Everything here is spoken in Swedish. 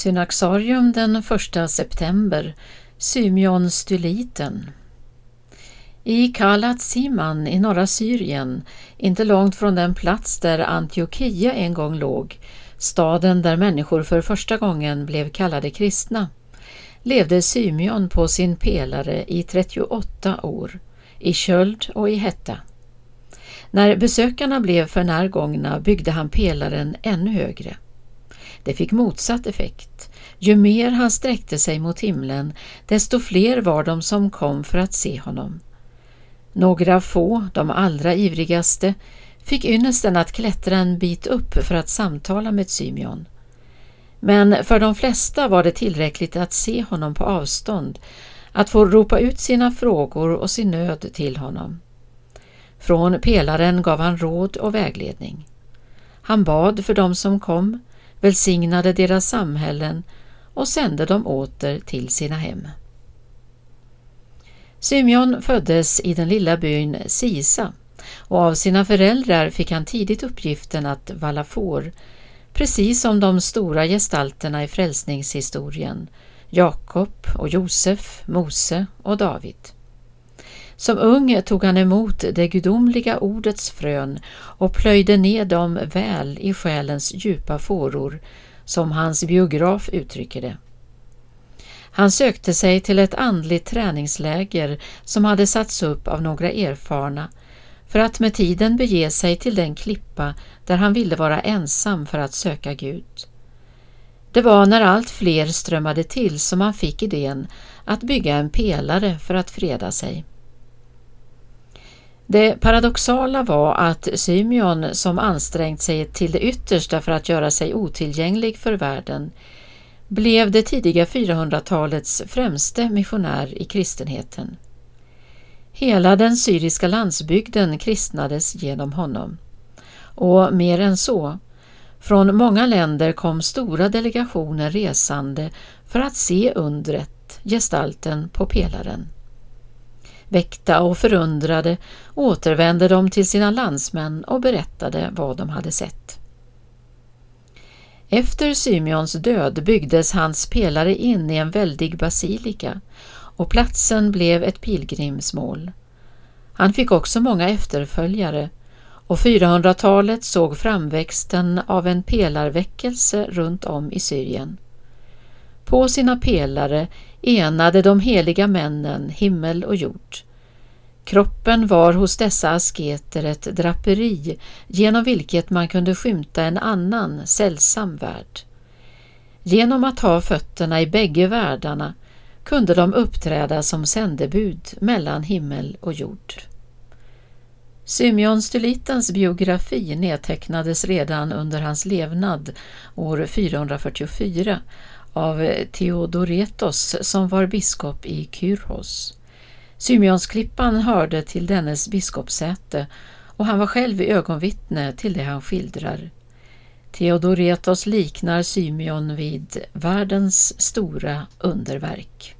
Synaxarium den 1 september Symeon Styliten I Kalat Siman i norra Syrien, inte långt från den plats där Antiochia en gång låg, staden där människor för första gången blev kallade kristna, levde Symeon på sin pelare i 38 år, i köld och i hetta. När besökarna blev för närgångna byggde han pelaren ännu högre. Det fick motsatt effekt. Ju mer han sträckte sig mot himlen, desto fler var de som kom för att se honom. Några få, de allra ivrigaste, fick ynnesten att klättra en bit upp för att samtala med Symeon. Men för de flesta var det tillräckligt att se honom på avstånd, att få ropa ut sina frågor och sin nöd till honom. Från pelaren gav han råd och vägledning. Han bad för dem som kom, välsignade deras samhällen och sände dem åter till sina hem. Symeon föddes i den lilla byn Sisa och av sina föräldrar fick han tidigt uppgiften att valla får, precis som de stora gestalterna i frälsningshistorien, Jakob och Josef, Mose och David. Som ung tog han emot det gudomliga ordets frön och plöjde ner dem väl i själens djupa fåror, som hans biograf uttrycker det. Han sökte sig till ett andligt träningsläger som hade satts upp av några erfarna för att med tiden bege sig till den klippa där han ville vara ensam för att söka Gud. Det var när allt fler strömmade till som han fick idén att bygga en pelare för att freda sig. Det paradoxala var att Symeon, som ansträngt sig till det yttersta för att göra sig otillgänglig för världen, blev det tidiga 400-talets främste missionär i kristenheten. Hela den syriska landsbygden kristnades genom honom. Och mer än så, från många länder kom stora delegationer resande för att se undret, gestalten på pelaren. Väckta och förundrade återvände de till sina landsmän och berättade vad de hade sett. Efter Symeons död byggdes hans pelare in i en väldig basilika och platsen blev ett pilgrimsmål. Han fick också många efterföljare och 400-talet såg framväxten av en pelarväckelse runt om i Syrien. På sina pelare enade de heliga männen himmel och jord. Kroppen var hos dessa asketer ett draperi genom vilket man kunde skymta en annan sällsam värld. Genom att ha fötterna i bägge världarna kunde de uppträda som sändebud mellan himmel och jord. Symeon Stylitens biografi nedtecknades redan under hans levnad år 444 av eh, Theodoretos som var biskop i Kyrhos. Symeonsklippan hörde till dennes biskopssäte och han var själv ögonvittne till det han skildrar. Theodoretos liknar Symeon vid världens stora underverk.